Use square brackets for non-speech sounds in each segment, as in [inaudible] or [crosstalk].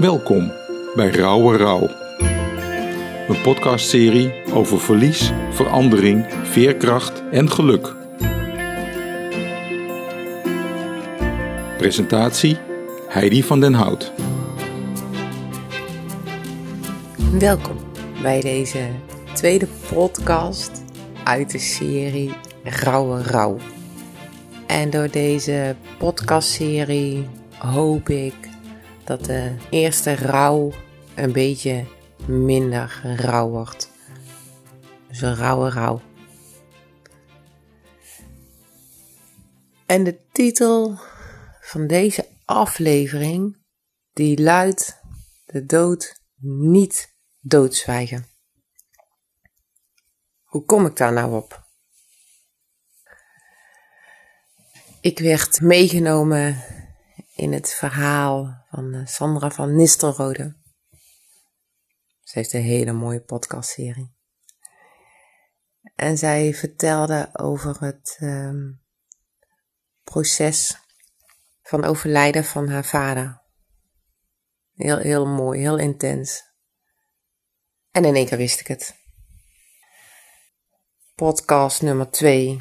Welkom bij Rauwe Rauw. Een podcastserie over verlies, verandering, veerkracht en geluk. Presentatie Heidi van den Hout. Welkom bij deze tweede podcast uit de serie Rauwe Rauw. En door deze podcastserie hoop ik dat de eerste rouw een beetje minder rauw wordt. Dus een rauwe rouw. En de titel van deze aflevering, die luidt De dood niet doodzwijgen. Hoe kom ik daar nou op? Ik werd meegenomen in het verhaal van eh, Sandra van Nistelrode. Ze heeft een hele mooie podcastserie. En zij vertelde over het um, proces van overlijden van haar vader. Heel, heel mooi, heel intens. En in één keer wist ik het. Podcast nummer 2.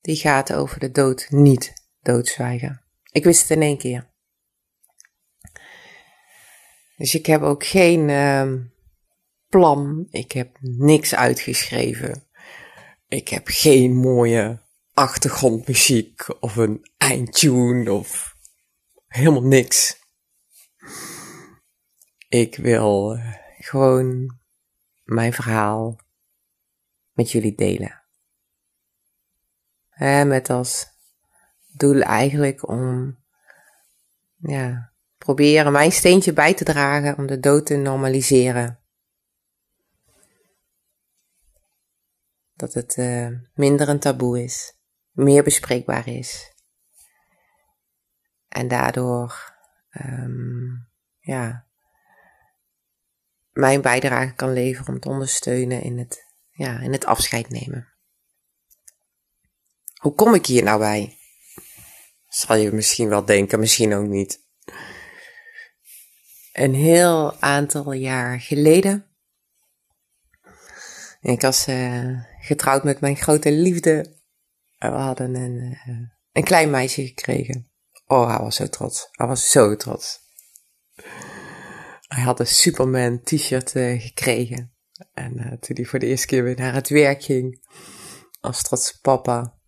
Die gaat over de dood niet doodzwijgen. Ik wist het in één keer. Dus ik heb ook geen uh, plan. Ik heb niks uitgeschreven. Ik heb geen mooie achtergrondmuziek of een eindtune of helemaal niks. Ik wil eh, gewoon mijn verhaal met jullie delen. He, met als doel eigenlijk om, ja, proberen mijn steentje bij te dragen om de dood te normaliseren. Dat het uh, minder een taboe is, meer bespreekbaar is. En daardoor, um, ja, mijn bijdrage kan leveren om te ondersteunen in het, ja, in het afscheid nemen. Hoe kom ik hier nou bij? Zal je misschien wel denken, misschien ook niet. Een heel aantal jaar geleden. Ik was uh, getrouwd met mijn grote liefde. We hadden een, uh, een klein meisje gekregen. Oh, hij was zo trots. Hij was zo trots. Hij had een Superman t-shirt uh, gekregen. En toen hij voor de eerste keer weer naar het werk ging, als trots papa,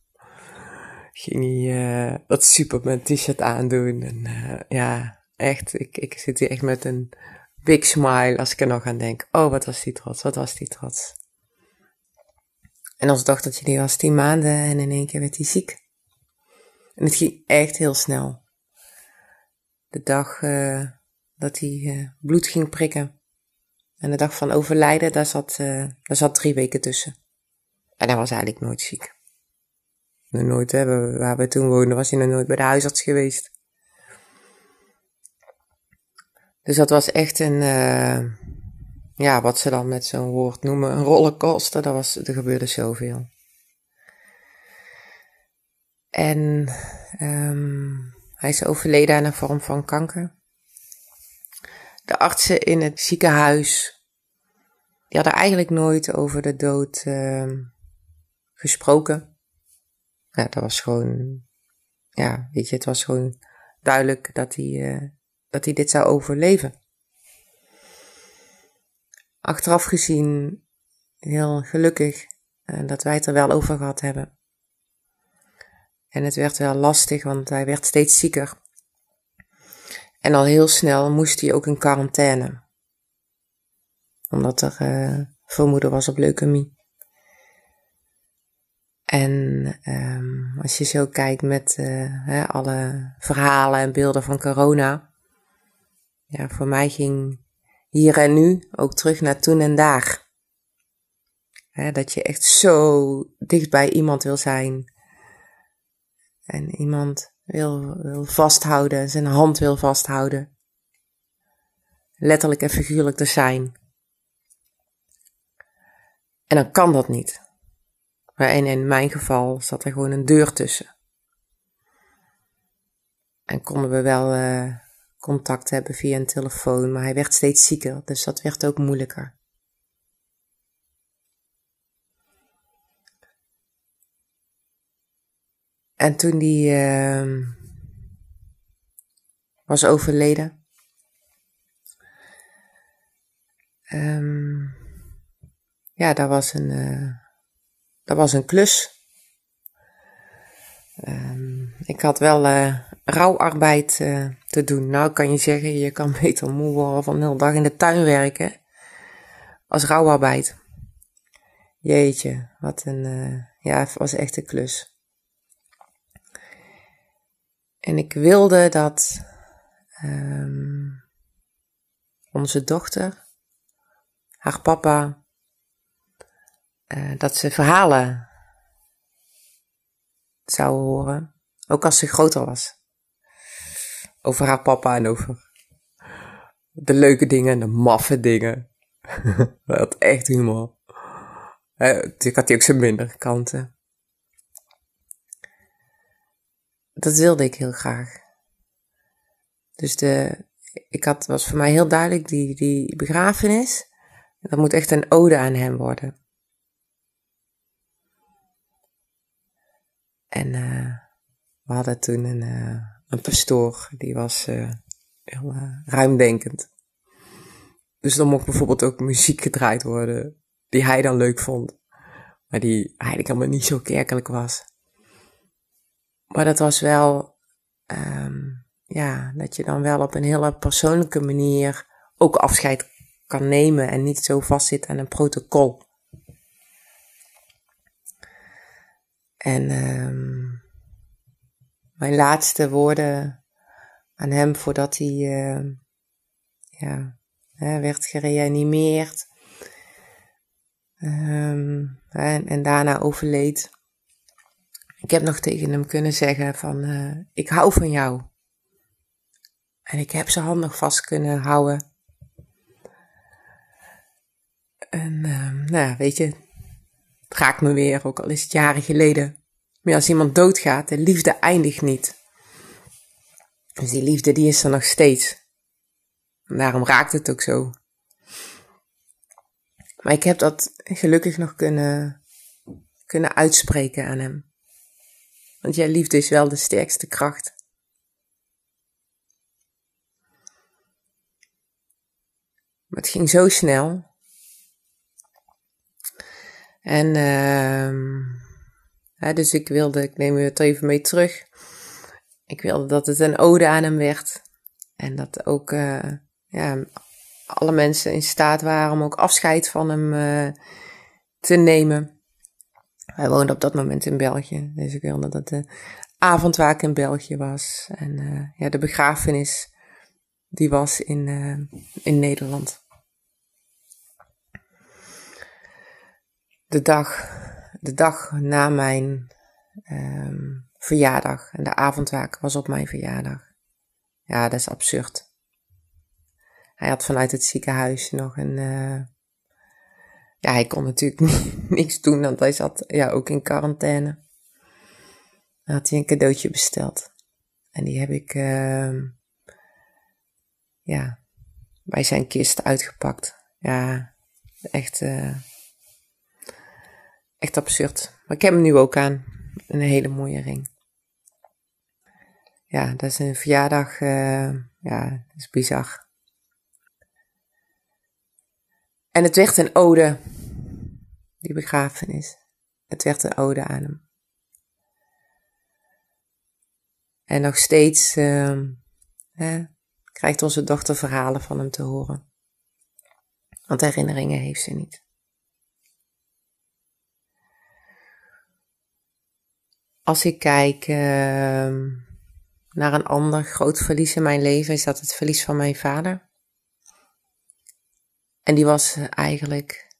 ging hij dat Superman t-shirt aandoen. En ja, echt, ik, ik zit hier echt met een big smile als ik er nog aan denk. Oh, wat was die trots, wat was die trots. En ons dochtertje die was tien maanden en in één keer werd hij ziek. En het ging echt heel snel. De dag uh, dat hij bloed ging prikken. En de dag van overlijden, daar zat, daar zat drie weken tussen. En hij was eigenlijk nooit ziek nooit hebben. Waar we toen woonden was hij nog nooit bij de huisarts geweest. Dus dat was echt een, uh, ja, wat ze dan met zo'n woord noemen, een rollercoaster. Dat was, er gebeurde zoveel. En um, hij is overleden aan een vorm van kanker. De artsen in het ziekenhuis, die hadden eigenlijk nooit over de dood uh, gesproken ja, dat was gewoon, ja, weet je, het was gewoon duidelijk dat hij, uh, dat hij dit zou overleven. Achteraf gezien heel gelukkig uh, dat wij het er wel over gehad hebben. En het werd wel lastig, want hij werd steeds zieker. En al heel snel moest hij ook in quarantaine. Omdat er uh, vermoeden was op leukemie. En um, als je zo kijkt met hè, alle verhalen en beelden van corona. Ja, voor mij ging hier en nu ook terug naar toen en daar. Dat je echt zo dicht bij iemand wil zijn. En iemand wil, wil vasthouden, zijn hand wil vasthouden. Letterlijk en figuurlijk te zijn. En dan kan dat niet. En in mijn geval zat er gewoon een deur tussen. En konden we wel, uh, contact hebben via een telefoon, maar hij werd steeds zieker, dus dat werd ook moeilijker. En toen die uh, was overleden, um, ja, dat was een, uh, dat was een klus. Um, ik had wel uh, rouwarbeid uh, te doen. Nou kan je zeggen, je kan [laughs] beter moe worden van de hele dag in de tuin werken als rouwarbeid. Jeetje, wat een, ja, het was echt een klus. En ik wilde dat um, onze dochter, haar papa, uh, dat ze verhalen zou horen, ook als ze groter was. Over haar papa en over de leuke dingen en de maffe dingen. [laughs] dat echt humor. Ik had hij ook zijn minder kanten. dat wilde ik heel graag. Dus de, ik had, was voor mij heel duidelijk, die, die begrafenis, dat moet echt een ode aan hem worden. En uh, we hadden toen een, uh, een pastoor, die was uh, heel ruimdenkend. Dus dan mocht bijvoorbeeld ook muziek gedraaid worden, die hij dan leuk vond. Maar die eigenlijk helemaal niet zo kerkelijk was. Maar dat was wel, um, ja, dat je dan wel op een hele persoonlijke manier ook afscheid kan nemen en niet zo vastzit aan een protocol. En um, mijn laatste woorden aan hem voordat hij uh, ja, werd gereanimeerd um, en, en daarna overleed. Ik heb nog tegen hem kunnen zeggen van, uh, ik hou van jou. En ik heb zijn hand nog vast kunnen houden. En uh, nou weet je, het raakt me weer, ook al is het jaren geleden. Maar als iemand doodgaat, de liefde eindigt niet. Dus die liefde die is er nog steeds. En daarom raakt het ook zo. Maar ik heb dat gelukkig nog kunnen, kunnen uitspreken aan hem. Want jij liefde is wel de sterkste kracht. Maar het ging zo snel. En uh, dus ik wilde, ik neem het even mee terug. Ik wilde dat het een ode aan hem werd. En dat ook uh, ja, alle mensen in staat waren om ook afscheid van hem uh, te nemen. Hij woonde op dat moment in België. Dus ik wilde dat de avondwaak in België was. En uh, ja, de begrafenis, die was in, in Nederland. De dag, de dag na mijn um, verjaardag. En de avondwaak was op mijn verjaardag. Ja, dat is absurd. Hij had vanuit het ziekenhuis nog een, uh, ja, hij kon natuurlijk [laughs] niks doen, want hij zat ja, ook in quarantaine. Dan had hij een cadeautje besteld. En die heb ik, uh, ja, bij zijn kist uitgepakt. Ja, echt, uh, echt absurd. Maar ik heb hem nu ook aan. Een hele mooie ring. Ja, dat is een verjaardag, uh, ja, dat is bizar. En het werd een ode, die begrafenis. Het werd een ode aan hem. En nog steeds hè, krijgt onze dochter verhalen van hem te horen. Want herinneringen heeft ze niet. Als ik kijk uh, naar een ander groot verlies in mijn leven, is dat het verlies van mijn vader. En die was eigenlijk,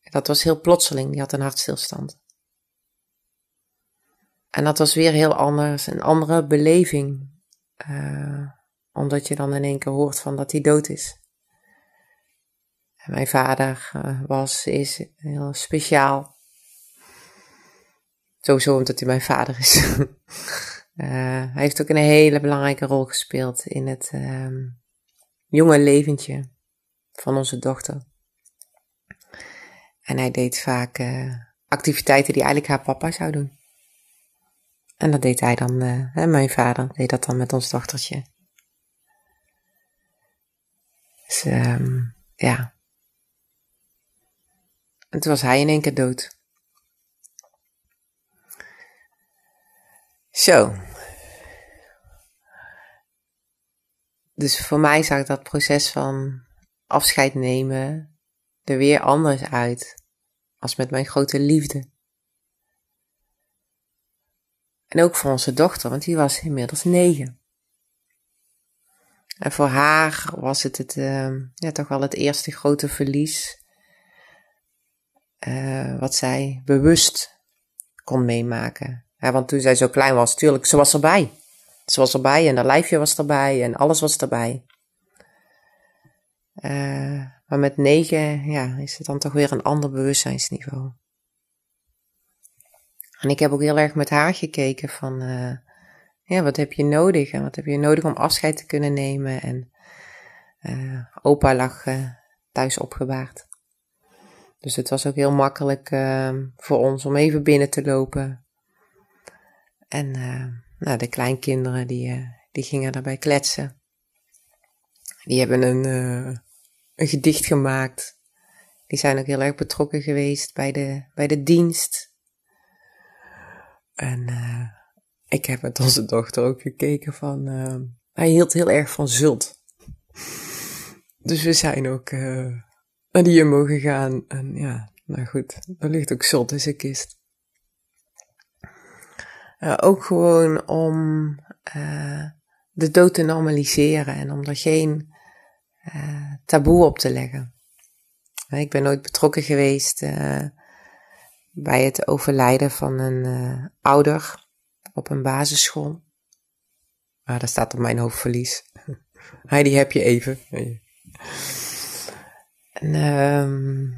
dat was heel plotseling, die had een hartstilstand. En dat was weer heel anders, een andere beleving. Uh, omdat je dan in één keer hoort van dat hij dood is. En mijn vader uh, was, is heel speciaal. Sowieso omdat hij mijn vader is. Uh, [laughs] hij heeft ook een hele belangrijke rol gespeeld in het um, jonge leventje van onze dochter. En hij deed vaak uh, activiteiten die eigenlijk haar papa zou doen. En dat deed hij dan, hè, mijn vader deed dat dan met ons dochtertje. Dus um, ja. En toen was hij in één keer dood. Zo. Dus voor mij zag dat proces van afscheid nemen er weer anders uit als met mijn grote liefde. En ook voor onze dochter, want die was inmiddels negen. En voor haar was het, het uh, ja, toch wel het eerste grote verlies. Uh, wat zij bewust kon meemaken. Ja, want toen zij zo klein was, tuurlijk, ze was erbij. Ze was erbij en haar lijfje was erbij en alles was erbij. Uh, maar met negen, ja, is het dan toch weer een ander bewustzijnsniveau. En ik heb ook heel erg met haar gekeken van, uh, ja, wat heb je nodig en wat heb je nodig om afscheid te kunnen nemen. En uh, opa lag thuis opgebaard. Dus het was ook heel makkelijk voor ons om even binnen te lopen, en uh, nou, de kleinkinderen die, uh, die gingen daarbij kletsen. Die hebben een, uh, een gedicht gemaakt. Die zijn ook heel erg betrokken geweest bij de, bij de dienst. En ik heb met onze dochter ook gekeken van... hij hield heel erg van zult. Dus we zijn ook naar die Jumbo gegaan. En ja, nou goed, er ligt ook zult in zijn kist. Uh, ook gewoon om uh, de dood te normaliseren en om er geen uh, taboe op te leggen. Ik ben nooit betrokken geweest bij het overlijden van een ouder op een basisschool. Ah, daar staat op mijn hoofdverlies. [laughs] Heidi, heb je even. En um,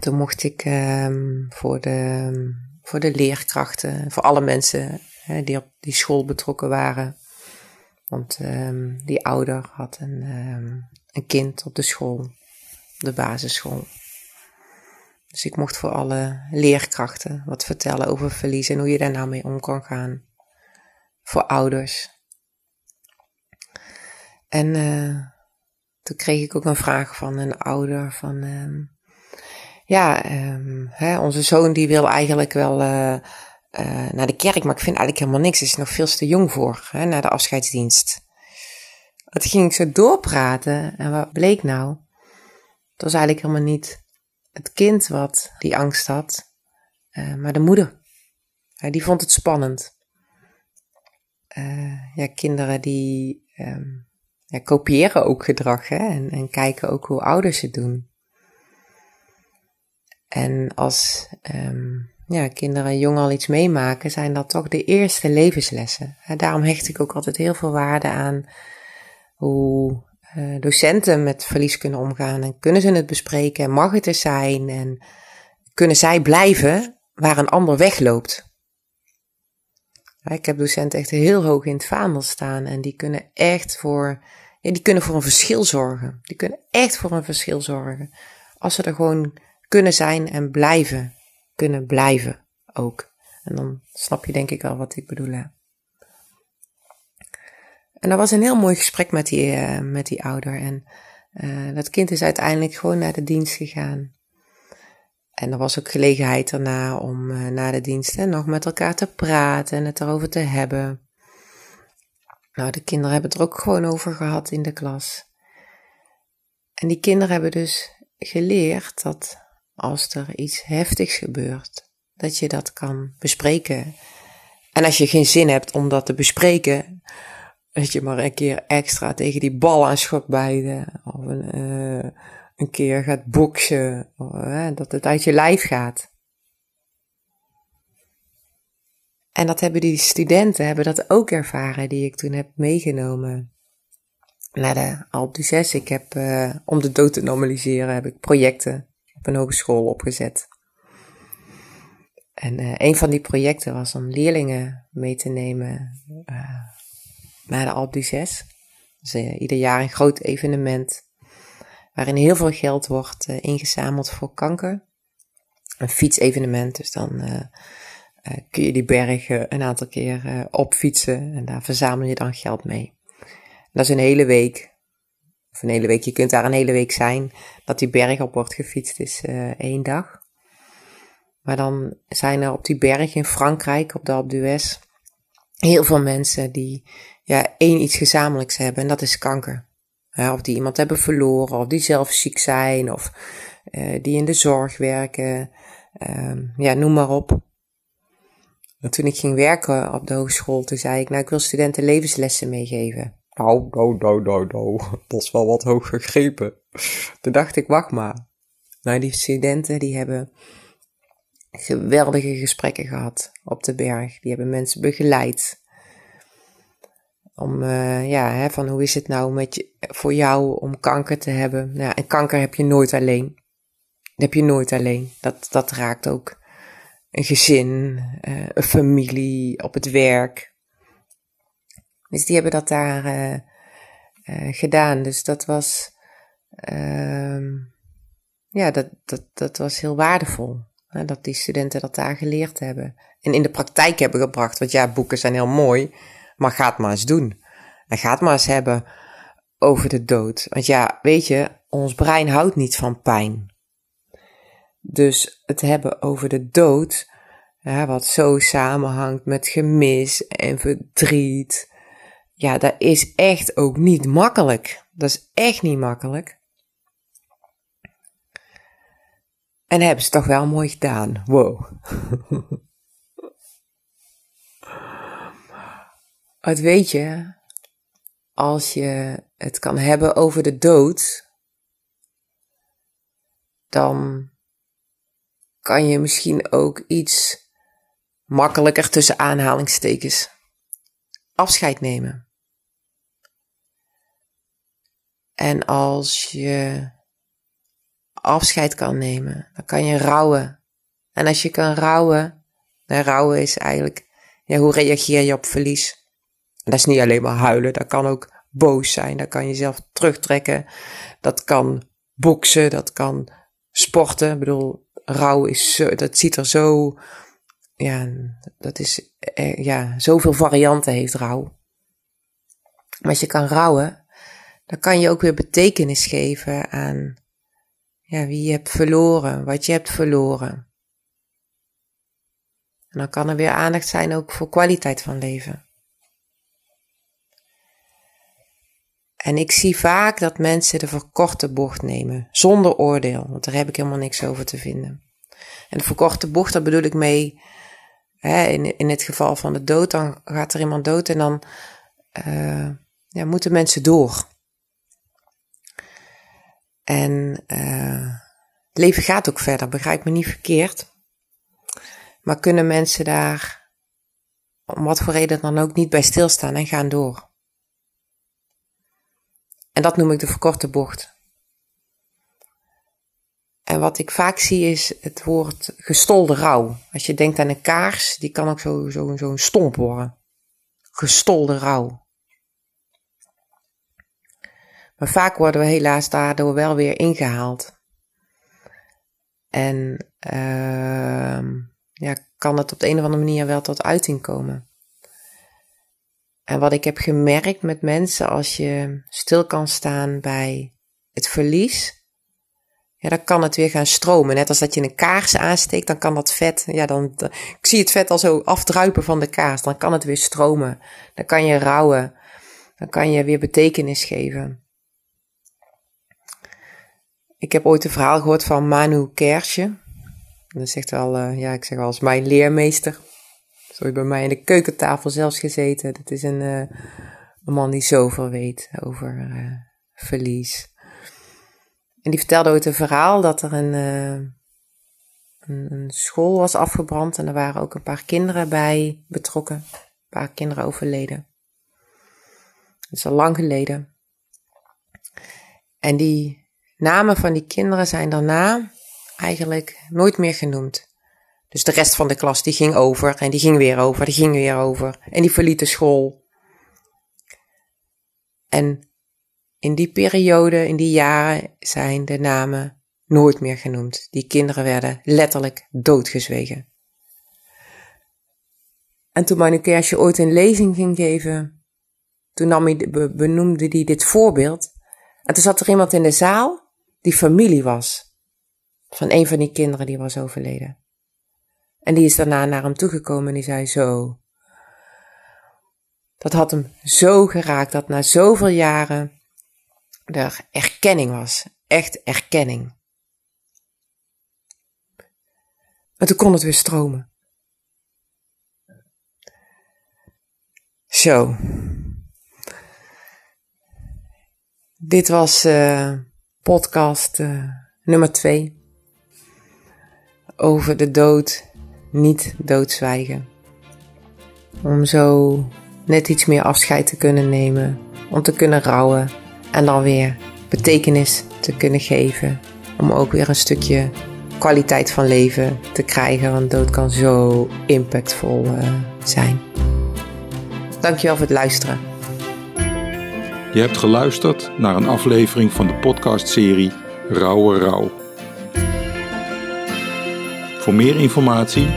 toen mocht ik um, voor de voor de leerkrachten, voor alle mensen hè, die op die school betrokken waren. Want um, die ouder had een, um, een kind op de school, de basisschool. Dus ik mocht voor alle leerkrachten wat vertellen over verlies en hoe je daar nou mee om kan gaan. Voor ouders. En uh, toen kreeg ik ook een vraag van een ouder van, um, ja, um, hè, onze zoon die wil eigenlijk wel uh, uh, naar de kerk, maar ik vind eigenlijk helemaal niks. Hij is nog veel te jong voor, hè, naar de afscheidsdienst. Het ging ik zo doorpraten en wat bleek nou? Het was eigenlijk helemaal niet het kind wat die angst had, uh, maar de moeder. die vond het spannend. ja, kinderen die um, ja, kopiëren ook gedrag hè, en, en kijken ook hoe ouders het doen. En als um, ja, kinderen jong al iets meemaken, zijn dat toch de eerste levenslessen. En daarom hecht ik ook altijd heel veel waarde aan hoe uh, docenten met verlies kunnen omgaan. En kunnen ze het bespreken en mag het er zijn? En kunnen zij blijven waar een ander wegloopt? ik heb docenten echt heel hoog in het vaandel staan en die kunnen echt voor, ja, die kunnen voor een verschil zorgen. Die kunnen echt voor een verschil zorgen. Als ze er gewoon kunnen zijn en blijven kunnen blijven ook. En dan snap je denk ik wel wat ik bedoel. Hè? En dat was een heel mooi gesprek met die, uh, met die ouder. En uh, dat kind is uiteindelijk gewoon naar de dienst gegaan. En er was ook gelegenheid daarna om uh, na de dienst nog met elkaar te praten en het erover te hebben. Nou, de kinderen hebben het er ook gewoon over gehad in de klas. En die kinderen hebben dus geleerd dat als er iets heftigs gebeurt, dat je dat kan bespreken. En als je geen zin hebt om dat te bespreken, dat je maar een keer extra tegen die bal aan schok bijten, of een, uh, een keer gaat boksen, dat het uit je lijf gaat. En dat hebben die studenten hebben dat ook ervaren, die ik toen heb meegenomen naar de Alp 6. Ik heb, uh, om de dood te normaliseren, heb ik projecten op een hogeschool opgezet. En uh, een van die projecten was om leerlingen mee te nemen uh, naar de Alpe d'Huez. Dus ieder jaar een groot evenement waarin heel veel geld wordt ingezameld voor kanker. Een fietsevenement, dus dan kun je die bergen een aantal keer opfietsen en daar verzamel je dan geld mee. dat is een hele week, of een hele week, je kunt daar een hele week zijn, dat die berg op wordt gefietst is één dag. Maar dan zijn er op die berg in Frankrijk, op de Alpe d'Huez, heel veel mensen die ja, één iets gezamenlijks hebben en dat is kanker. of die iemand hebben verloren, of die zelf ziek zijn, of uh, die in de zorg werken. Uh, ja, noem maar op. En toen ik ging werken op de hogeschool, toen zei ik, nou, ik wil studenten levenslessen meegeven. Nou, nou, nou, nou, nou, dat is wel wat hoog gegrepen. Toen dacht ik, wacht maar. Nou, die studenten die hebben geweldige gesprekken gehad op de berg. Die hebben mensen begeleid. Om, uh, ja, hè, van hoe is het nou met je, voor jou om kanker te hebben? Nou, en kanker heb je nooit alleen. Dat heb je nooit alleen. Dat, dat raakt ook een gezin, uh, een familie, op het werk. Dus die hebben dat daar uh, gedaan. Dus dat was, ehm, ja, dat, dat, dat was heel waardevol dat die studenten dat daar geleerd hebben. En in de praktijk hebben gebracht. Want ja, boeken zijn heel mooi. Maar ga het maar eens doen. En ga het maar eens hebben over de dood. Want ja, weet je, ons brein houdt niet van pijn. Dus het hebben over de dood, wat zo samenhangt met gemis en verdriet. Ja, dat is echt ook niet makkelijk. Dat is echt niet makkelijk. En hebben ze toch wel mooi gedaan. Wow. [laughs] Wat weet je, als je het kan hebben over de dood, dan kan je misschien ook iets makkelijker tussen aanhalingstekens afscheid nemen. En als je afscheid kan nemen. Dan kan je rouwen. En als je kan rouwen, rouwen is eigenlijk, ja, hoe reageer je op verlies? dat is niet alleen maar huilen, dat kan ook boos zijn, dat kan jezelf terugtrekken, dat kan boksen, dat kan sporten. Ik bedoel, rouw is zo, dat ziet er zo, ja, dat is, eh, ja, zoveel varianten heeft rouw. Maar als je kan rouwen, dan kan je ook weer betekenis geven aan ja, wie je hebt verloren, wat je hebt verloren. En dan kan er weer aandacht zijn ook voor kwaliteit van leven. En ik zie vaak dat mensen de verkorte bocht nemen, zonder oordeel, want daar heb ik helemaal niks over te vinden. En de verkorte bocht, daar bedoel ik mee, hè, in, in het geval van de dood, dan gaat er iemand dood en dan uh, ja, moeten mensen door. En uh, het leven gaat ook verder, begrijp me niet verkeerd. Maar kunnen mensen daar, om wat voor reden dan ook, niet bij stilstaan en gaan door? En dat noem ik de verkorte bocht. En wat ik vaak zie is het woord gestolde rouw. Als je denkt aan een kaars, die kan ook zo'n zo, zo stomp worden. Gestolde rouw. Maar vaak worden we helaas daardoor wel weer ingehaald. En uh, ja, kan het op de een of andere manier wel tot uiting komen. En wat ik heb gemerkt met mensen, als je stil kan staan bij het verlies, ja, dan kan het weer gaan stromen. Net als dat je een kaars aansteekt, dan kan dat vet, ja, dan, ik zie het vet al zo afdruipen van de kaars, dan kan het weer stromen. Dan kan je rouwen, dan kan je weer betekenis geven. Ik heb ooit een verhaal gehoord van Manu Kersje. Dat zegt wel, uh, ja, ik zeg wel als mijn leermeester. Zo bij mij in de keukentafel zelfs gezeten. Dat is een, uh, een man die zoveel weet over uh, verlies. En die vertelde ooit een verhaal dat er een, een, school was afgebrand. En er waren ook een paar kinderen bij betrokken. Een paar kinderen overleden. Dat is al lang geleden. En die namen van die kinderen zijn daarna eigenlijk nooit meer genoemd. Dus de rest van de klas die ging over en die ging weer over, die ging weer over. En die verliet de school. En in die periode, in die jaren, zijn de namen nooit meer genoemd. Die kinderen werden letterlijk doodgezwegen. En toen Manu ooit een lezing ging geven, toen nam benoemde hij dit voorbeeld. En toen zat er iemand in de zaal die familie was van een van die kinderen die was overleden. En die is daarna naar hem toegekomen en die zei zo. Dat had hem zo geraakt dat na zoveel jaren er erkenning was. Echt erkenning. En toen kon het weer stromen. Zo. Dit was uh, podcast uh, nummer 2 over de dood niet doodzwijgen. Om zo net iets meer afscheid te kunnen nemen, om te kunnen rouwen en dan weer betekenis te kunnen geven. Om ook weer een stukje kwaliteit van leven te krijgen, want dood kan zo impactvol uh, zijn. Dankjewel voor het luisteren. Je hebt geluisterd naar een aflevering van de podcastserie Rauwe Rauw. Voor meer informatie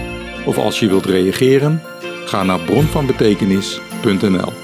of als je wilt reageren, ga naar bronvanbetekenis.nl.